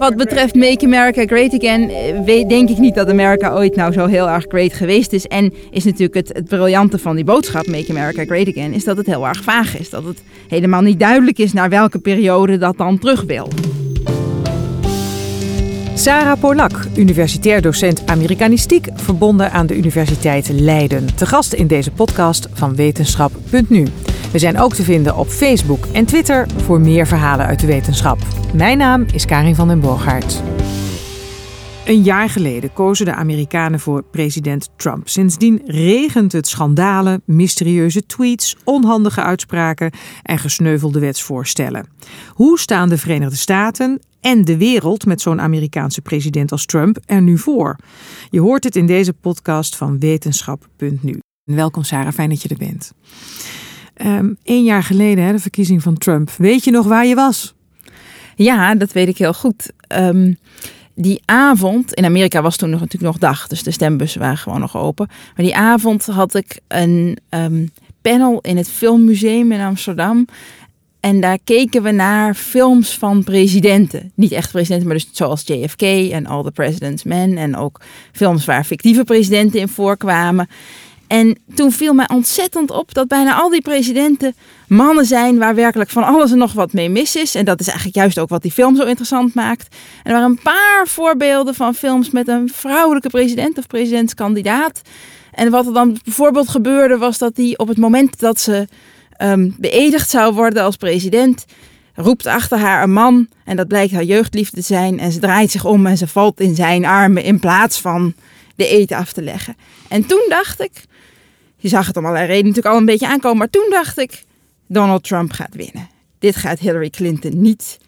Wat betreft Make America Great Again, eh, denk ik niet dat Amerika ooit nou zo heel erg great geweest is. En is natuurlijk het, het briljante van die boodschap Make America Great Again, is dat het heel erg vaag is. Dat het helemaal niet duidelijk is naar welke periode dat dan terug wil. Sarah Polak, universitair docent Amerikanistiek, verbonden aan de Universiteit Leiden. Te gast in deze podcast van Wetenschap.nu. We zijn ook te vinden op Facebook en Twitter voor meer verhalen uit de wetenschap. Mijn naam is Karin van den Boogaard. Een jaar geleden kozen de Amerikanen voor president Trump. Sindsdien regent het schandalen, mysterieuze tweets, onhandige uitspraken en gesneuvelde wetsvoorstellen. Hoe staan de Verenigde Staten en de wereld met zo'n Amerikaanse president als Trump er nu voor? Je hoort het in deze podcast van Wetenschap.nu. Welkom Sarah, fijn dat je er bent. Um, jaar geleden, hè, de verkiezing van Trump. Weet je nog waar je was? Ja, dat weet ik heel goed. Um, die avond, in Amerika was toen nog, natuurlijk nog dag, dus de stembussen waren gewoon nog open. Maar die avond had ik een um, panel in het Filmmuseum in Amsterdam. En daar keken we naar films van presidenten. Niet echt presidenten, maar dus zoals JFK en All the President's Men. En ook films waar fictieve presidenten in voorkwamen. En toen viel mij ontzettend op dat bijna al die presidenten mannen zijn waar werkelijk van alles en nog wat mee mis is. En dat is eigenlijk juist ook wat die film zo interessant maakt. En er waren een paar voorbeelden van films met een vrouwelijke president of presidentskandidaat. En wat er dan bijvoorbeeld gebeurde was dat die op het moment dat ze um, beëdigd zou worden als president, roept achter haar een man. En dat blijkt haar jeugdliefde te zijn. En ze draait zich om en ze valt in zijn armen in plaats van de eten af te leggen. En toen dacht ik, je zag het om allerlei redenen natuurlijk al een beetje aankomen. Maar toen dacht ik, Donald Trump gaat winnen. Dit gaat Hillary Clinton niet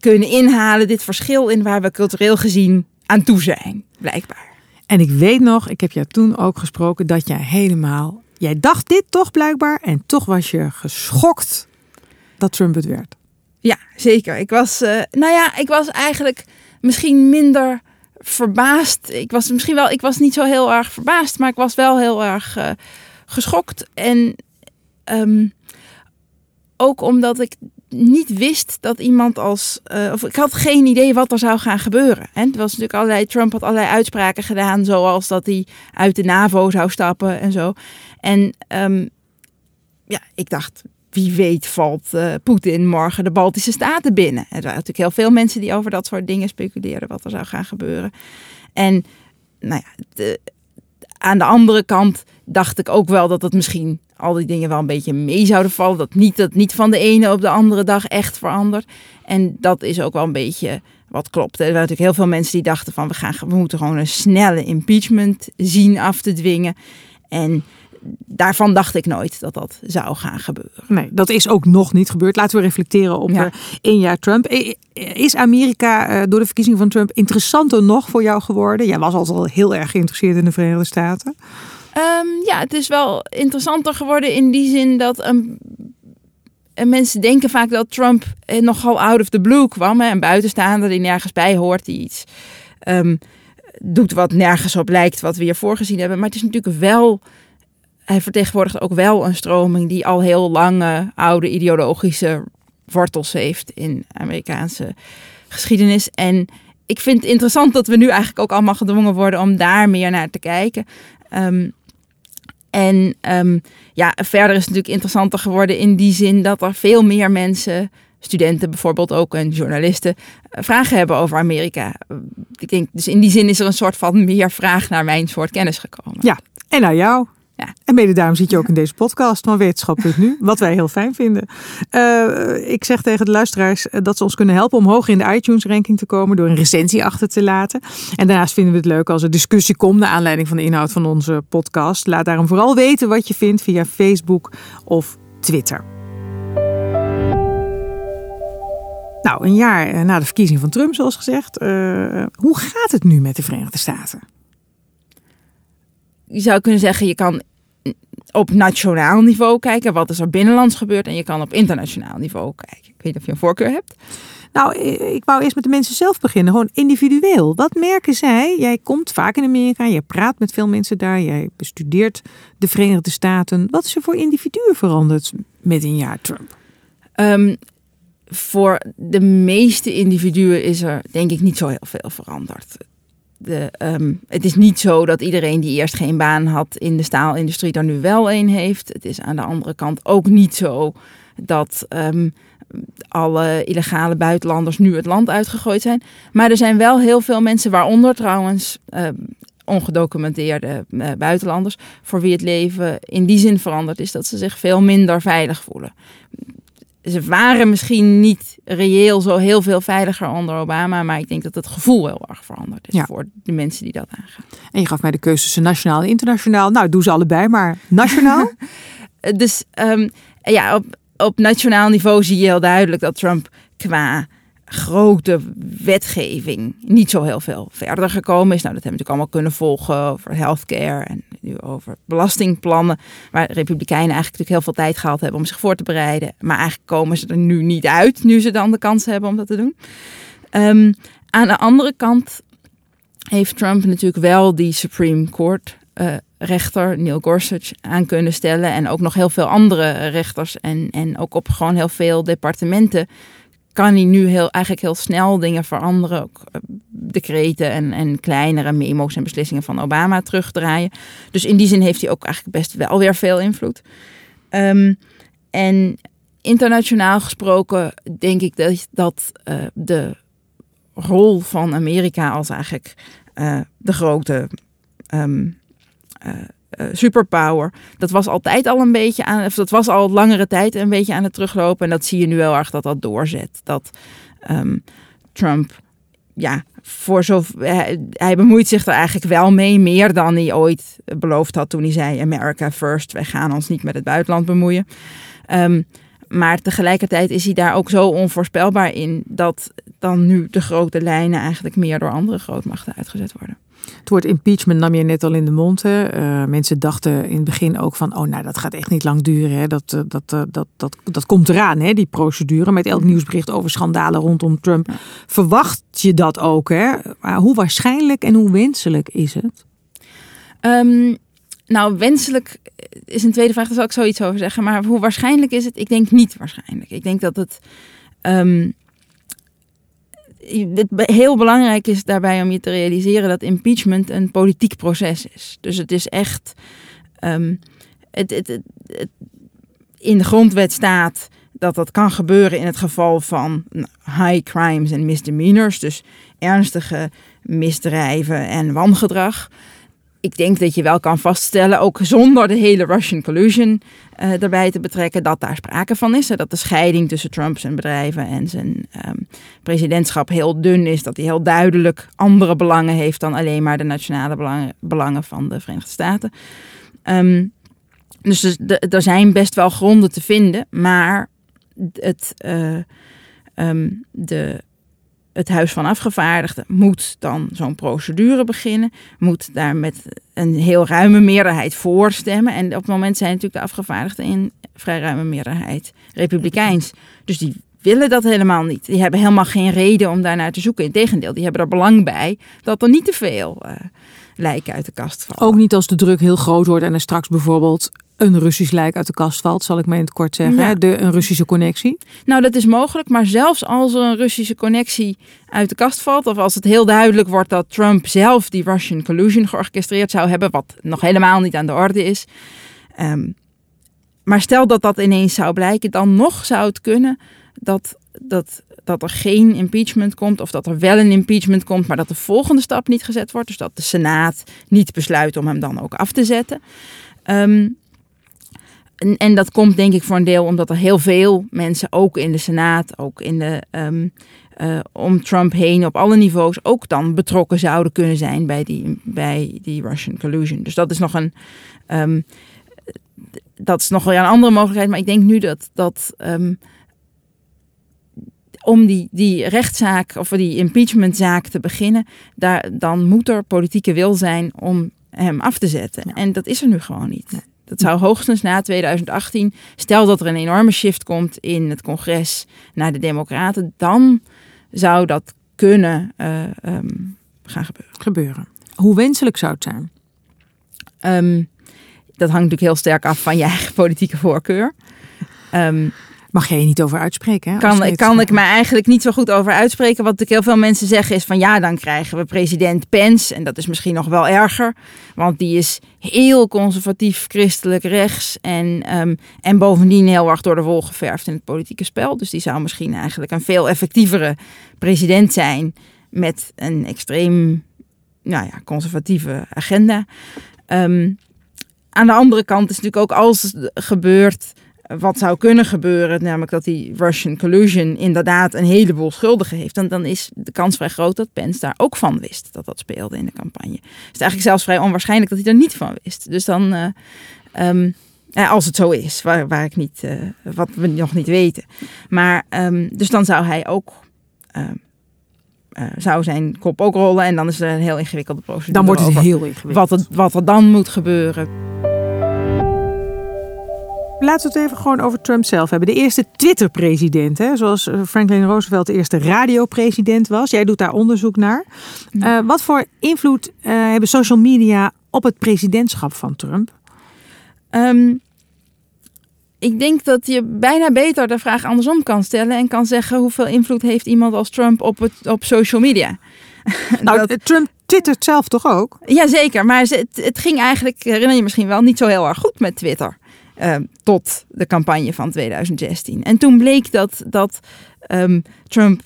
kunnen inhalen. Dit verschil in waar we cultureel gezien aan toe zijn, blijkbaar. En ik weet nog, ik heb jou toen ook gesproken, dat jij helemaal... Jij dacht dit toch blijkbaar en toch was je geschokt dat Trump het werd. Ja, zeker. Ik was, uh, nou ja, ik was eigenlijk misschien minder verbaasd. Ik was misschien wel, ik was niet zo heel erg verbaasd, maar ik was wel heel erg uh, geschokt. En um, ook omdat ik niet wist dat iemand als. Uh, of ik had geen idee wat er zou gaan gebeuren. En het was natuurlijk allerlei. Trump had allerlei uitspraken gedaan, zoals dat hij uit de NAVO zou stappen en zo. En um, ja, ik dacht. Wie weet valt uh, Poetin morgen de Baltische Staten binnen. Er waren natuurlijk heel veel mensen die over dat soort dingen speculeerden, wat er zou gaan gebeuren. En nou ja, de, aan de andere kant dacht ik ook wel dat het misschien al die dingen wel een beetje mee zouden vallen. Dat niet, dat niet van de ene op de andere dag echt verandert. En dat is ook wel een beetje wat klopt. Er waren natuurlijk heel veel mensen die dachten van we, gaan, we moeten gewoon een snelle impeachment zien af te dwingen. En daarvan dacht ik nooit dat dat zou gaan gebeuren. Nee, dat is ook nog niet gebeurd. Laten we reflecteren op ja. één jaar Trump. Is Amerika eh, door de verkiezing van Trump interessanter nog voor jou geworden? Jij was al heel erg geïnteresseerd in de Verenigde Staten. Um, ja, het is wel interessanter geworden in die zin dat um, mensen denken vaak dat Trump eh, nogal out of the blue kwam. Hè, een buitenstaander die nergens bij hoort, die iets um, doet wat nergens op lijkt wat we hiervoor gezien hebben. Maar het is natuurlijk wel, hij vertegenwoordigt ook wel een stroming die al heel lange oude ideologische wortels heeft in Amerikaanse geschiedenis. En ik vind het interessant dat we nu eigenlijk ook allemaal gedwongen worden om daar meer naar te kijken. En um, ja, verder is het natuurlijk interessanter geworden in die zin dat er veel meer mensen, studenten bijvoorbeeld ook en journalisten, eh, vragen hebben over Amerika. Ik denk, dus in die zin is er een soort van meer vraag naar mijn soort kennis gekomen. Ja, en naar jou. Ja. En mede daarom zit je ook in deze podcast van Wetenschap.nu, wat wij heel fijn vinden. Uh, ik zeg tegen de luisteraars eh, dat ze ons kunnen helpen om hoger in de iTunes-ranking te komen door een recensie achter te laten. En daarnaast vinden we het leuk als er discussie komt naar aanleiding van de inhoud van onze podcast. Laat daarom vooral weten wat je vindt via Facebook of Twitter. Nou, een jaar eh, na de verkiezing van Trump, zoals gezegd. Hoe gaat het nu met de Verenigde Staten? Je zou kunnen zeggen, je kan op nationaal niveau kijken wat is er binnenlands gebeurt en je kan op internationaal niveau kijken. Ik weet niet of je een voorkeur hebt. Nou, ik wou eerst met de mensen zelf beginnen, gewoon individueel. Wat merken zij? Jij komt vaak in Amerika, je praat met veel mensen daar, jij bestudeert de Verenigde Staten. Wat is er voor individuen veranderd met een jaar Trump? Um, voor de meeste individuen is er denk ik niet zo heel veel veranderd. De, ehm, het is niet zo dat iedereen die eerst geen baan had in de staalindustrie er nu wel een heeft. Het is aan de andere kant ook niet zo dat ehm, alle illegale buitenlanders nu het land uitgegooid zijn. Maar er zijn wel heel veel mensen, waaronder trouwens ehm, ongedocumenteerde uh, buitenlanders, voor wie het leven in die zin veranderd is dat ze zich veel minder veilig voelen. Ze waren misschien niet reëel zo heel veel veiliger onder Obama, maar ik denk dat het gevoel heel erg veranderd is voor de mensen die dat aangaan. En je gaf mij de keuze tussen nationaal en internationaal. Nou, doe ze allebei, maar nationaal? dus um, ja, op, op nationaal niveau zie je heel duidelijk dat Trump qua grote wetgeving niet zo heel veel verder gekomen is. Nou, dat hebben we natuurlijk allemaal kunnen volgen over healthcare en nu over belastingplannen. Waar de Republikeinen eigenlijk natuurlijk heel veel tijd gehad hebben om zich voor te bereiden. Maar eigenlijk komen ze er nu niet uit, nu ze dan de kans hebben om dat te doen. Um, aan de andere kant heeft Trump natuurlijk wel die Supreme Court uh, rechter Neil Gorsuch aan kunnen stellen. En ook nog heel veel andere rechters. En, en ook op gewoon heel veel departementen kan hij nu heel, eigenlijk heel snel dingen veranderen. Ook uh, decreten en, en kleinere memo's en beslissingen van Obama terugdraaien. Dus in die zin heeft hij ook eigenlijk best wel weer veel invloed. Um, en internationaal gesproken denk ik dat, dat uh, de rol van Amerika als eigenlijk uh, de grote uh, superpower. Dat was altijd al een beetje aan, of dat was al langere tijd een beetje aan het teruglopen. En dat zie je nu heel erg dat dat doorzet. Dat um, Trump, ja, voor zo, hij, bemoeit zich er eigenlijk wel mee, meer dan hij ooit beloofd had toen hij zei: America first, wij gaan ons niet met het buitenland bemoeien. Um, maar tegelijkertijd is hij daar ook zo onvoorspelbaar in dat dan nu de grote lijnen eigenlijk meer door andere grootmachten uitgezet worden. Het woord impeachment nam je net al in de mond. Hè. Uh, mensen dachten in het begin ook van, oh nou dat gaat echt niet lang duren. Hè. Dat, uh, dat, uh, dat, dat, dat komt eraan, hè, die procedure. Met elk nieuwsbericht over schandalen rondom Trump. Ja. Verwacht je dat ook? Hè? Maar hoe waarschijnlijk en hoe wenselijk is het? Um, nou, wenselijk is een tweede vraag, daar zal ik zoiets over zeggen. Maar hoe waarschijnlijk is het? Ik denk niet waarschijnlijk. Ik denk dat het... Um, het heel belangrijk is daarbij om je te realiseren dat impeachment een politiek proces is. Dus het is echt. Het, het, het, in de grondwet staat dat dat kan gebeuren in het geval van high crimes en misdemeanors, dus ernstige misdrijven en wangedrag ik denk dat je wel kan vaststellen, ook zonder de hele Russian collusion uh, erbij te betrekken, dat daar sprake van is. Dat de scheiding tussen Trump zijn bedrijven en zijn um, presidentschap heel dun is. Dat hij heel duidelijk andere belangen heeft dan alleen maar de nationale belangen, belangen van de Verenigde Staten. Um, dus er zijn best wel gronden te vinden, maar het, uh, um, de het Huis van Afgevaardigden moet dan zo'n procedure beginnen, moet daar met een heel ruime meerderheid voor stemmen. En op het moment zijn natuurlijk de afgevaardigden in vrij ruime meerderheid republikeins. Dus die willen dat helemaal niet. Die hebben helemaal geen reden om daarnaar te zoeken. Integendeel, die hebben er belang bij dat er niet te veel uh, lijken uit de kast vallen. Ook niet als de druk heel groot wordt en er straks bijvoorbeeld een Russisch lijk uit de kast valt, zal ik maar in het kort zeggen. Ja. De, een Russische connectie? Nou, dat is mogelijk. Maar zelfs als er een Russische connectie uit de kast valt, of als het heel duidelijk wordt dat Trump zelf die Russian collusion georchestreerd zou hebben, wat nog helemaal niet aan de orde is. Um, maar stel dat dat ineens zou blijken, dan nog zou het kunnen dat, dat, dat er geen impeachment komt, of dat er wel een impeachment komt, maar dat de volgende stap niet gezet wordt. Dus dat de Senaat niet besluit om hem dan ook af te zetten. Um, en, en, dat komt denk ik voor een deel omdat er heel veel mensen, ook in de Senaat, ook in de, um, uh, om Trump heen, op alle niveaus, ook dan betrokken zouden kunnen zijn bij die, bij die Russian collusion. Dus dat is nog een. Um, dat is nog wel een andere mogelijkheid. Maar ik denk nu dat. dat um, om die, die rechtszaak of die impeachmentzaak te beginnen, daar, dan moet er politieke wil zijn om hem af te zetten. Ja. En dat is er nu gewoon niet. Nee. Dat zou hoogstens na 2018, stel dat er een enorme shift komt in het congres naar de Democraten, dan zou dat kunnen uh, um, gaan gebeuren. gebeuren. Hoe wenselijk zou het zijn? Um, dat hangt natuurlijk heel sterk af van je eigen politieke voorkeur. Um, Mag jij je niet over uitspreken? Hè, kan, het- kan ik me eigenlijk niet zo goed over uitspreken. Wat ik heel veel mensen zeggen is van ja, dan krijgen we president Pence. En dat is misschien nog wel erger. Want die is heel conservatief, christelijk, rechts. En, ehm, en bovendien heel erg door de wol geverfd in het politieke spel. Dus die zou misschien eigenlijk een veel effectievere president zijn. Met een extreem nou ja, conservatieve agenda. Ehm, aan de andere kant is natuurlijk ook als het gebeurt wat zou kunnen gebeuren, namelijk dat die Russian collusion inderdaad een heleboel schuldigen heeft, dan, dan is de kans vrij groot dat Pence daar ook van wist dat dat speelde in de campagne. Het is eigenlijk zelfs vrij onwaarschijnlijk dat hij er niet van wist. Dus dan, eh, ehm, ja, als het zo is, waar, waar ik niet, eh, wat we nog niet weten. Maar ehm, dus dan zou hij ook. ehm, eh, zou zijn kop ook rollen en dan is er een heel ingewikkelde procedure. Dan wordt het over heel ingewikkeld. wat, wat er dan moet gebeuren. Laten we het even gewoon over Trump zelf hebben. De eerste Twitter-president, hè? zoals eh, Franklin Roosevelt de eerste radiopresident was. Jij doet daar onderzoek naar. Eh, wat voor invloed eh, hebben social media op het presidentschap van Trump? Ehm, ik denk dat je bijna beter de vraag andersom kan stellen en kan zeggen hoeveel invloed heeft iemand als Trump op, het, op social media. Nou, Dat- Trump twittert zelf toch ook? Jazeker, maar het, het ging eigenlijk, herinner je misschien wel, niet zo heel erg goed met Twitter. Eh, tot de campagne van 2016. En toen bleek dat, dat ehm, Trump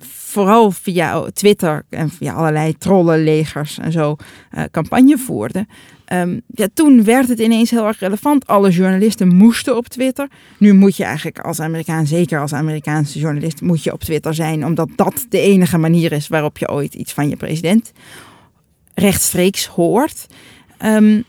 vooral via Twitter en via allerlei trollenlegers en zo eh, campagne voerde. Ehm, ja, toen werd het ineens heel erg relevant. Alle journalisten moesten op Twitter. Nu moet je eigenlijk als Amerikaan, zeker als Amerikaanse journalist, moet je op Twitter zijn, omdat dat de enige manier is waarop je ooit iets van je president rechtstreeks hoort. Ehm,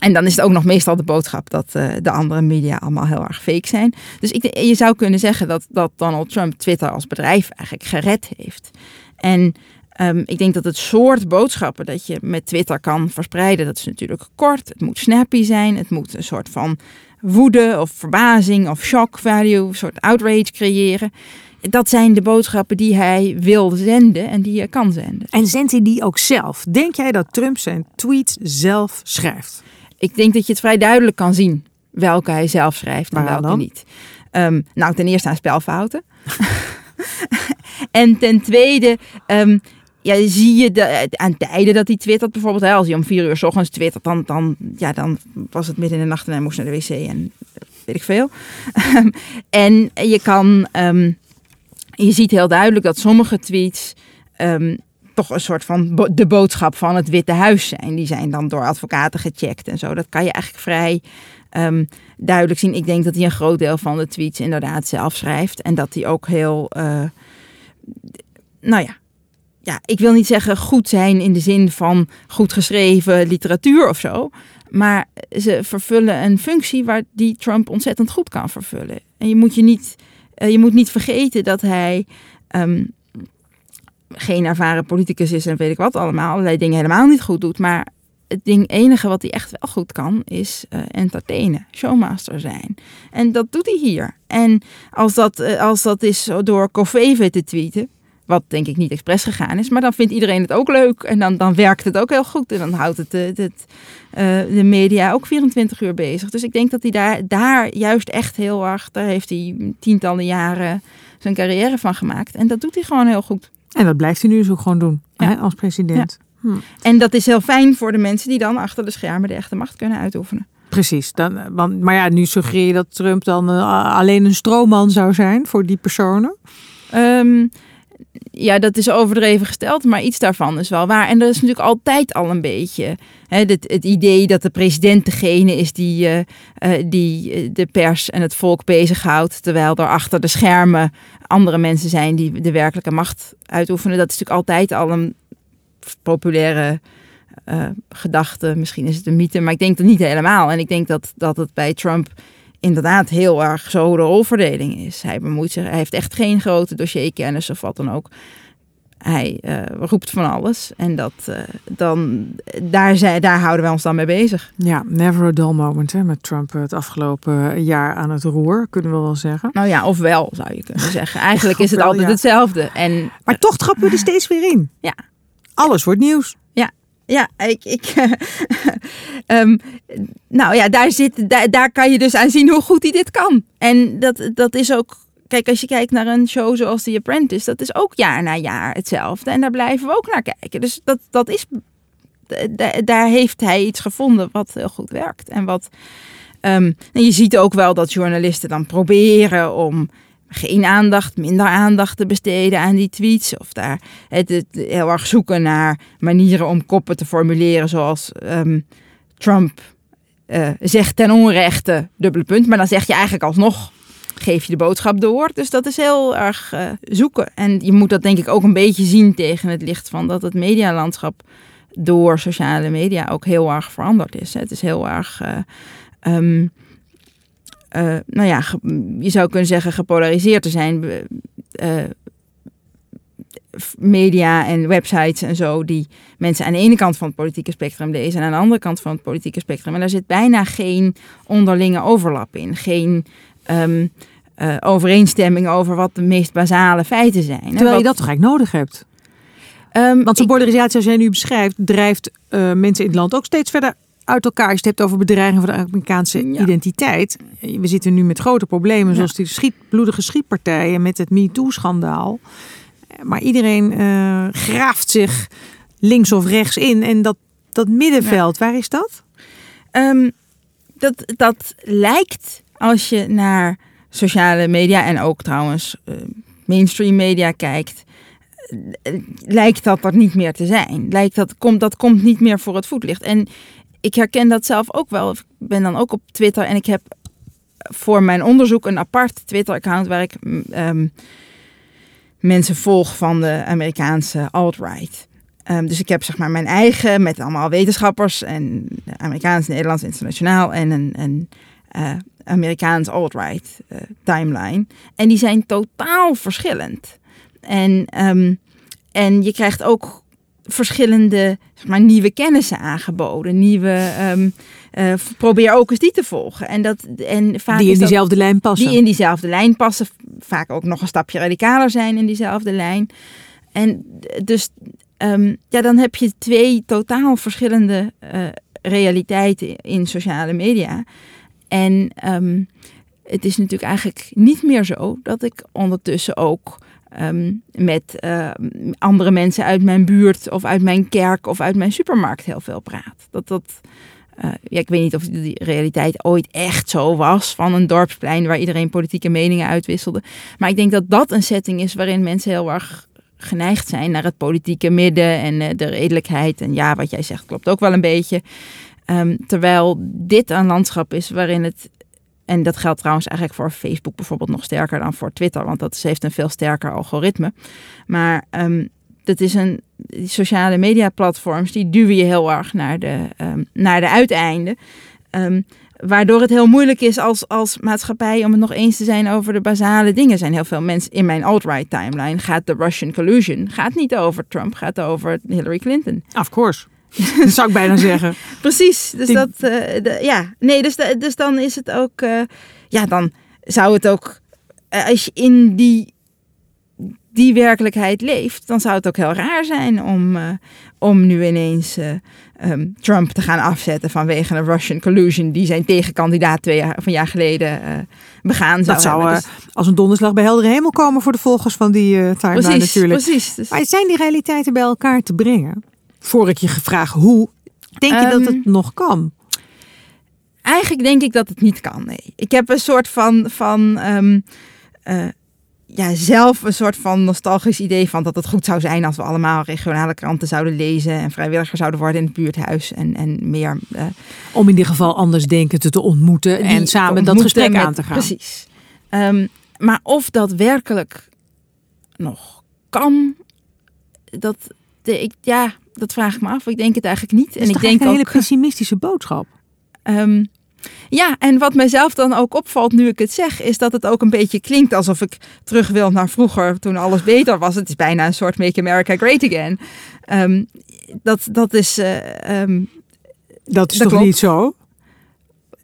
en dan is het ook nog meestal de boodschap dat eh, de andere media allemaal heel erg fake zijn. Dus ik, je zou kunnen zeggen dat, dat Donald Trump Twitter als bedrijf eigenlijk gered heeft. En ehm, ik denk dat het soort boodschappen dat je met Twitter kan verspreiden, dat is natuurlijk kort. Het moet snappy zijn. Het moet een soort van woede of verbazing of shock value, een soort outrage creëren. Dat zijn de boodschappen die hij wil zenden en die je kan zenden. En zendt hij die ook zelf? Denk jij dat Trump zijn tweets zelf schrijft? Ik denk dat je het vrij duidelijk kan zien welke hij zelf schrijft en welke dan? niet. Ehm, nou, ten eerste aan spelfouten. en ten tweede ehm, ja, zie je de, aan tijden dat hij twittert. Bijvoorbeeld hè, als hij om vier uur s ochtends twittert, dan, dan, ja, dan was het midden in de nacht en hij moest naar de wc en weet ik veel. en je kan, ehm, je ziet heel duidelijk dat sommige tweets toch een soort van de boodschap van het Witte Huis zijn. Die zijn dan door advocaten gecheckt en zo. Dat kan je eigenlijk vrij ehm, duidelijk zien. Ik denk dat hij een groot deel van de tweets inderdaad zelf schrijft. En dat hij ook heel, eh, nou ja, ja, ik wil niet zeggen goed zijn in de zin van goed geschreven literatuur of zo. Maar ze vervullen een functie waar die Trump ontzettend goed kan vervullen. En je moet je niet, eh, je moet niet vergeten dat hij ehm, geen ervaren politicus is en weet ik wat allemaal. Allerlei dingen helemaal niet goed doet. Maar het ding, enige wat hij echt wel goed kan, is eh, entertainen, showmaster zijn. En dat doet hij hier. En als dat, eh, als dat is door Kofeeve te tweeten, wat denk ik niet expres gegaan is, maar dan vindt iedereen het ook leuk. En dan, dan werkt het ook heel goed. En dan houdt het, het, het, eh, de media ook 24 uur bezig. Dus ik denk dat hij daar, daar juist echt heel erg, daar heeft hij tientallen jaren zijn carrière van gemaakt. En dat doet hij gewoon heel goed. En dat blijft hij nu zo gewoon doen Ja. hè, als president. Hm. En dat is heel fijn voor de mensen die dan achter de schermen de echte macht kunnen uitoefenen. Precies. Dan, eh, want, maar ja, nu suggereer je dat Trump dan eh, alleen een stroomman zou zijn voor die personen. Ehm, ja, dat is overdreven gesteld, maar iets daarvan is wel waar. En dat is natuurlijk altijd al een beetje hè, het, het idee dat de president degene is die, eh, eh, die eh, de pers en het volk bezighoudt, terwijl er achter de schermen andere mensen zijn die de werkelijke macht uitoefenen. Dat is natuurlijk altijd al een populaire gedachte. Misschien is het een mythe, maar ik denk dat niet helemaal. En ik denk dat, dat het bij Trump inderdaad heel erg zo de rolverdeling is. Hij bemoeit zich, hij heeft echt geen grote dossierkennis of wat dan ook. Hij eh, roept van alles en dat, eh, dan, daar, zijn, daar houden wij ons dan mee bezig. Ja, never a dull moment hè, met Trump het afgelopen jaar aan het roer, kunnen we wel zeggen. Nou ja, ofwel zou je kunnen zeggen. Eigenlijk Ja, is het altijd ja. hetzelfde. En Maar toch trappen we er steeds weer in. Ja. Alles wordt nieuws. Ja, ik. ik um, nou ja, daar, zit, daar, daar kan je dus aan zien hoe goed hij dit kan. En dat, dat is ook. Kijk, als je kijkt naar een show zoals The Apprentice, dat is ook jaar na jaar hetzelfde. En daar blijven we ook naar kijken. Dus dat, dat is. Daar heeft hij iets gevonden wat heel goed werkt. En wat. Um, en je ziet ook wel dat journalisten dan proberen om geen aandacht, minder aandacht te besteden aan die tweets. Of daar het, heel erg zoeken naar manieren om koppen te formuleren. Zoals um, Trump uh, zegt ten onrechte, dubbele punt. Maar dan zeg je eigenlijk alsnog, geef je de boodschap door. Dus dat is heel erg uh, zoeken. En je moet dat denk ik ook een beetje zien tegen het licht van dat het medialandschap door sociale media ook heel erg veranderd is. Het is heel erg... Uh, um, uh, nou ja, je zou kunnen zeggen gepolariseerd te zijn. Uh, media en websites en zo, die mensen aan de ene kant van het politieke spectrum lezen en aan de andere kant van het politieke spectrum. En daar zit bijna geen onderlinge overlap in. Geen um, uh, overeenstemming over wat de meest basale feiten zijn. Terwijl wat, je dat toch eigenlijk nodig hebt? Um, Want zo'n polarisatie, als jij nu beschrijft, drijft mensen in het land ook steeds verder uit elkaar. Als je het hebt over bedreiging van de Amerikaanse identiteit. We zitten nu met grote problemen, zoals die schiet, bloedige schietpartijen met het MeToo-schandaal. Maar iedereen uh, graaft zich links of rechts in. En dat, dat middenveld, waar is dat? Um, dat? Dat lijkt, als je naar sociale media en ook trouwens uh, mainstream media kijkt, eh, lijkt dat er niet meer te zijn. Lijkt dat, komt, dat komt niet meer voor het voetlicht. En ik herken dat zelf ook wel. Ik ben dan ook op Twitter en ik heb voor mijn onderzoek een apart Twitter-account waar ik um, mensen volg van de Amerikaanse alt-right. Um, dus ik heb zeg maar mijn eigen met allemaal wetenschappers en Amerikaans, Nederlands, internationaal en een, uh, Amerikaans alt-right uh, timeline. En die zijn totaal verschillend. En, um, en je krijgt ook verschillende zeg maar, nieuwe kennissen aangeboden. Nieuwe, um, uh, probeer ook eens die te volgen. En dat, en vaak die in diezelfde lijn passen. Die in diezelfde lijn passen. Vaak ook nog een stapje radicaler zijn in diezelfde lijn. En dus um, ja, dan heb je twee totaal verschillende uh, realiteiten in sociale media. En um, het is natuurlijk eigenlijk niet meer zo dat ik ondertussen ook um, met uh, andere mensen uit mijn buurt of uit mijn kerk of uit mijn supermarkt heel veel praat. Dat dat. Uh, ja, ik weet niet of die realiteit ooit echt zo was van een dorpsplein waar iedereen politieke meningen uitwisselde. Maar ik denk dat dat een setting is waarin mensen heel erg geneigd zijn naar het politieke midden en uh, de redelijkheid. En ja, wat jij zegt klopt ook wel een beetje. Um, terwijl dit een landschap is waarin het en dat geldt trouwens eigenlijk voor Facebook bijvoorbeeld nog sterker dan voor Twitter, want dat heeft een veel sterker algoritme. Maar um, dat is een die sociale media platforms die duwen je heel erg naar de, um, naar de uiteinden. Um, waardoor het heel moeilijk is als, als maatschappij om het nog eens te zijn over de basale dingen. Er zijn heel veel mensen in mijn alt-right timeline. Gaat de Russian collusion, gaat niet over Trump, gaat over Hillary Clinton. Of course. dat zou ik bijna zeggen. Precies. Dus dat, uh, de, ja. Nee, dus, de, dus dan is het ook, uh, ja, dan zou het ook, uh, als je in die, die werkelijkheid leeft, dan zou het ook heel raar zijn om, om nu ineens um, Trump te gaan afzetten vanwege een Russian collusion die zijn tegenkandidaat twee jaar, een jaar geleden begaan zou Dat zou. Dus, als een donderslag bij heldere hemel komen voor de volgers van die timeline precies, natuurlijk. Precies. Dus. Maar zijn die realiteiten bij elkaar te brengen? Voor ik je vraag hoe, denk je um, dat het Ehm, nog kan? Eigenlijk denk ik dat het niet kan. Nee. Ik heb een soort van, van um, uh, ja, zelf een soort van nostalgisch idee van dat het goed zou zijn als we allemaal regionale kranten zouden lezen en vrijwilliger zouden worden in het buurthuis en, en meer. Uh, Om in ieder geval anders denken te ontmoeten en samen dat gesprek met, aan te gaan. Precies. Um, maar of dat werkelijk nog kan, dat de, ik, ja, dat vraag ik me af. Ik denk het eigenlijk niet. en ik denk een ook, hele pessimistische boodschap. Um, ja, en wat mijzelf dan ook opvalt nu ik het zeg, is dat het ook een beetje klinkt alsof ik terug wil naar vroeger toen alles beter was. Het is bijna een soort Make America Great Again. Um, dat, dat is. Uh, um, dat is dat toch klopt. niet zo?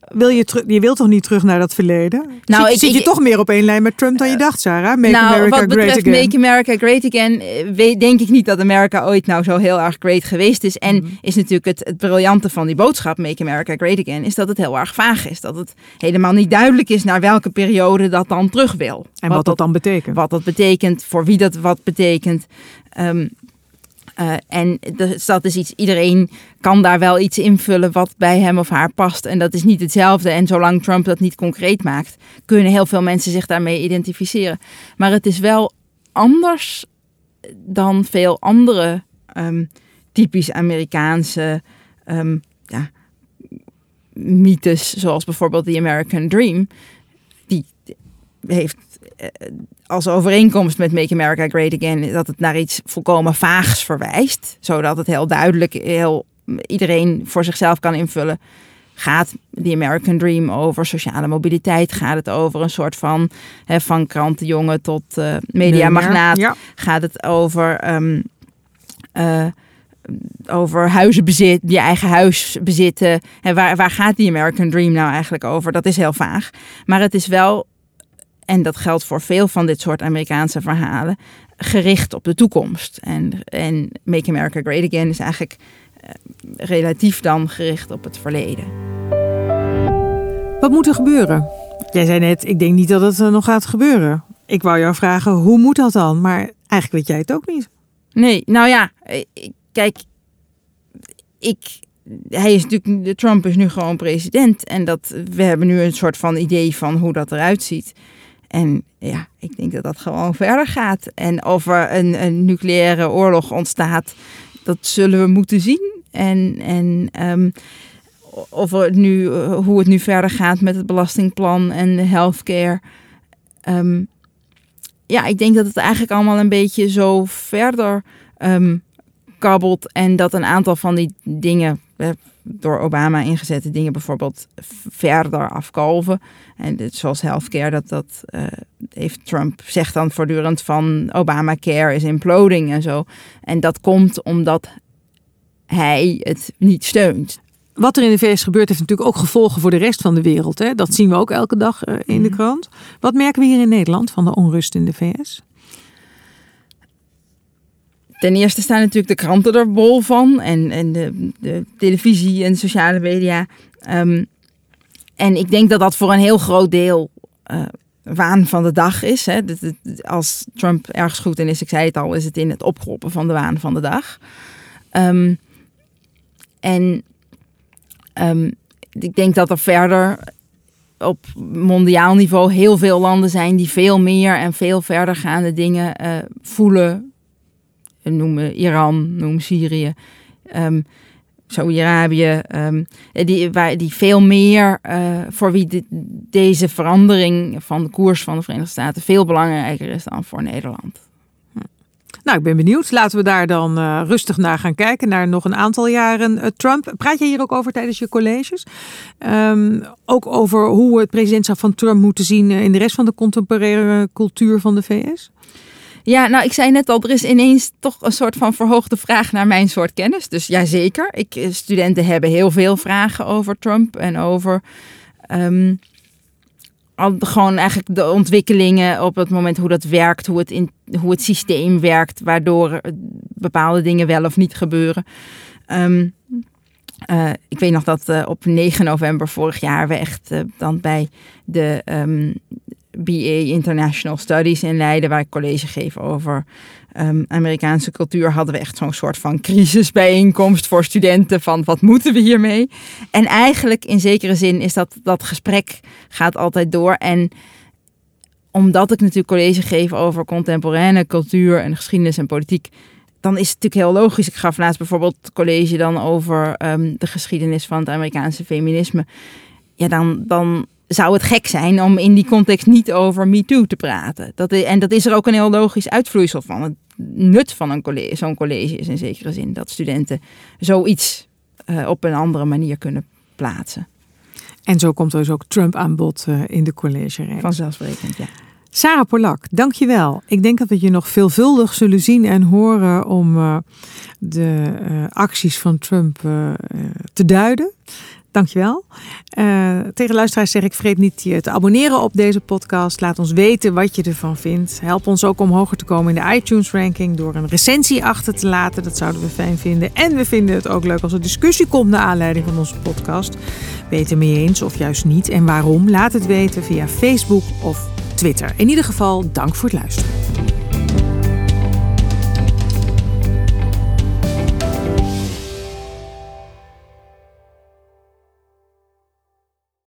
Wil je, terug, je wilt toch niet terug naar dat verleden? Nou, zit, ik, zit je toch meer op één lijn met Trump dan je dacht, Sarah? Make nou, America wat betreft great again. Make America Great Again, eh, weet, denk ik niet dat Amerika ooit nou zo heel erg great geweest is. En mhm. is natuurlijk het, het briljante van die boodschap, Make America Great Again, is dat het heel erg vaag is. Dat het helemaal niet duidelijk is naar welke periode dat dan terug wil. En wat, dat, dan betekent. Wat dat betekent, voor wie dat wat betekent. Um, uh, en dat is iets, iedereen kan daar wel iets invullen wat bij hem of haar past. En dat is niet hetzelfde. En zolang Trump dat niet concreet maakt, kunnen heel veel mensen zich daarmee identificeren. Maar het is wel anders dan veel andere um, typisch Amerikaanse um, ja, mythes, zoals bijvoorbeeld The American Dream. Die heeft eh, als overeenkomst met Make America Great Again dat het naar iets volkomen vaags verwijst, zodat het heel duidelijk heel iedereen voor zichzelf kan invullen. Gaat The American Dream over sociale mobiliteit? Gaat het over een soort van hè, van krantenjongen tot uh, mediamagnaat? Gaat het over um, uh, over huizenbezit, je eigen huis bezitten. En waar, waar gaat die American Dream nou eigenlijk over? Dat is heel vaag. Maar het is wel en dat geldt voor veel van dit soort Amerikaanse verhalen, gericht op de toekomst. En, en Make America Great Again is eigenlijk uh, relatief dan gericht op het verleden. Wat moet er gebeuren? Jij zei net, ik denk niet dat het nog gaat gebeuren. Ik wou jou vragen, hoe moet dat dan? Maar eigenlijk weet jij het ook niet. Nee, nou ja, kijk, ik, hij is natuurlijk, Trump is nu gewoon president. En dat, we hebben nu een soort van idee van hoe dat eruit ziet. En ja, ik denk dat dat gewoon verder gaat. En of er een, een nucleaire oorlog ontstaat, dat zullen we moeten zien. En, en um, of nu, hoe het nu verder gaat met het belastingplan en de healthcare. Um, ja, ik denk dat het eigenlijk allemaal een beetje zo verder um, kabbelt. En dat een aantal van die dingen door Obama ingezette dingen bijvoorbeeld verder afkalven. En dit, zoals healthcare, dat, dat uh, heeft Trump zegt dan voortdurend van Obamacare is imploding en zo. En dat komt omdat hij het niet steunt. Wat er in de VS gebeurt heeft natuurlijk ook gevolgen voor de rest van de wereld. Hè? Dat zien we ook elke dag uh, in de mhm. krant. Wat merken we hier in Nederland van de onrust in de VS? Ten eerste staan natuurlijk de kranten er bol van. En, en de, de televisie en sociale media. Um, en ik denk dat dat voor een heel groot deel uh, waan van de dag is. Hè. Als Trump ergens goed in is, ik zei het al, is het in het opkroppen van de waan van de dag. Um, en um, ik denk dat er verder op mondiaal niveau heel veel landen zijn die veel meer en veel verder gaande dingen uh, voelen, noem Iran, noem Syrië, um, Saudi-Arabië, um, die, waar, die veel meer uh, voor wie deze verandering van de koers van de Verenigde Staten veel belangrijker is dan voor Nederland. Nou, ik ben benieuwd. Laten we daar dan rustig naar gaan kijken, naar nog een aantal jaren Trump. Praat je hier ook over tijdens je colleges? Um, ook over hoe het presidentschap van Trump moeten zien in de rest van de contemporaire cultuur van de VS? Ja, nou, ik zei net al, er is ineens toch een soort van verhoogde vraag naar mijn soort kennis. Dus ja, zeker. Ik, eh, studenten hebben heel veel vragen over Trump en over um, al, gewoon eigenlijk de ontwikkelingen op het moment hoe dat werkt, hoe het, in, hoe het systeem werkt, waardoor bepaalde dingen wel of niet gebeuren. Um, uh, ik weet nog dat op 9 november vorig jaar we echt dan bij de um, BA International Studies in Leiden, waar ik college geef over um, Amerikaanse cultuur, hadden we echt zo'n soort van crisisbijeenkomst voor studenten van wat moeten we hiermee? En eigenlijk in zekere zin is dat dat gesprek gaat altijd door en omdat ik natuurlijk college geef over contemporaine cultuur en geschiedenis en politiek, dan is het natuurlijk heel logisch. Ik gaf laatst bijvoorbeeld college dan over um, de geschiedenis van het Amerikaanse feminisme. Ja, dan, dan zou het gek zijn om in die context niet over MeToo te praten. Dat is, en dat is er ook een heel logisch uitvloeisel van. Het nut van een college, zo'n college is in zekere zin dat studenten zoiets uh, op een andere manier kunnen plaatsen. En zo komt dus ook Trump aan bod uh, in de college. Vanzelfsprekend, ja. Sarah Polak, dankjewel. Ik denk dat we je nog veelvuldig zullen zien en horen om uh, de acties van Trump te duiden. Dankjewel. Uh, tegen luisteraars zeg ik, vergeet niet je te abonneren op deze podcast. Laat ons weten wat je ervan vindt. Help ons ook om hoger te komen in de iTunes ranking door een recensie achter te laten. Dat zouden we fijn vinden. En we vinden het ook leuk als er discussie komt naar aanleiding van onze podcast. Ben je het ermee eens of juist niet? En waarom? Laat het weten via Facebook of Twitter. In ieder geval, dank voor het luisteren.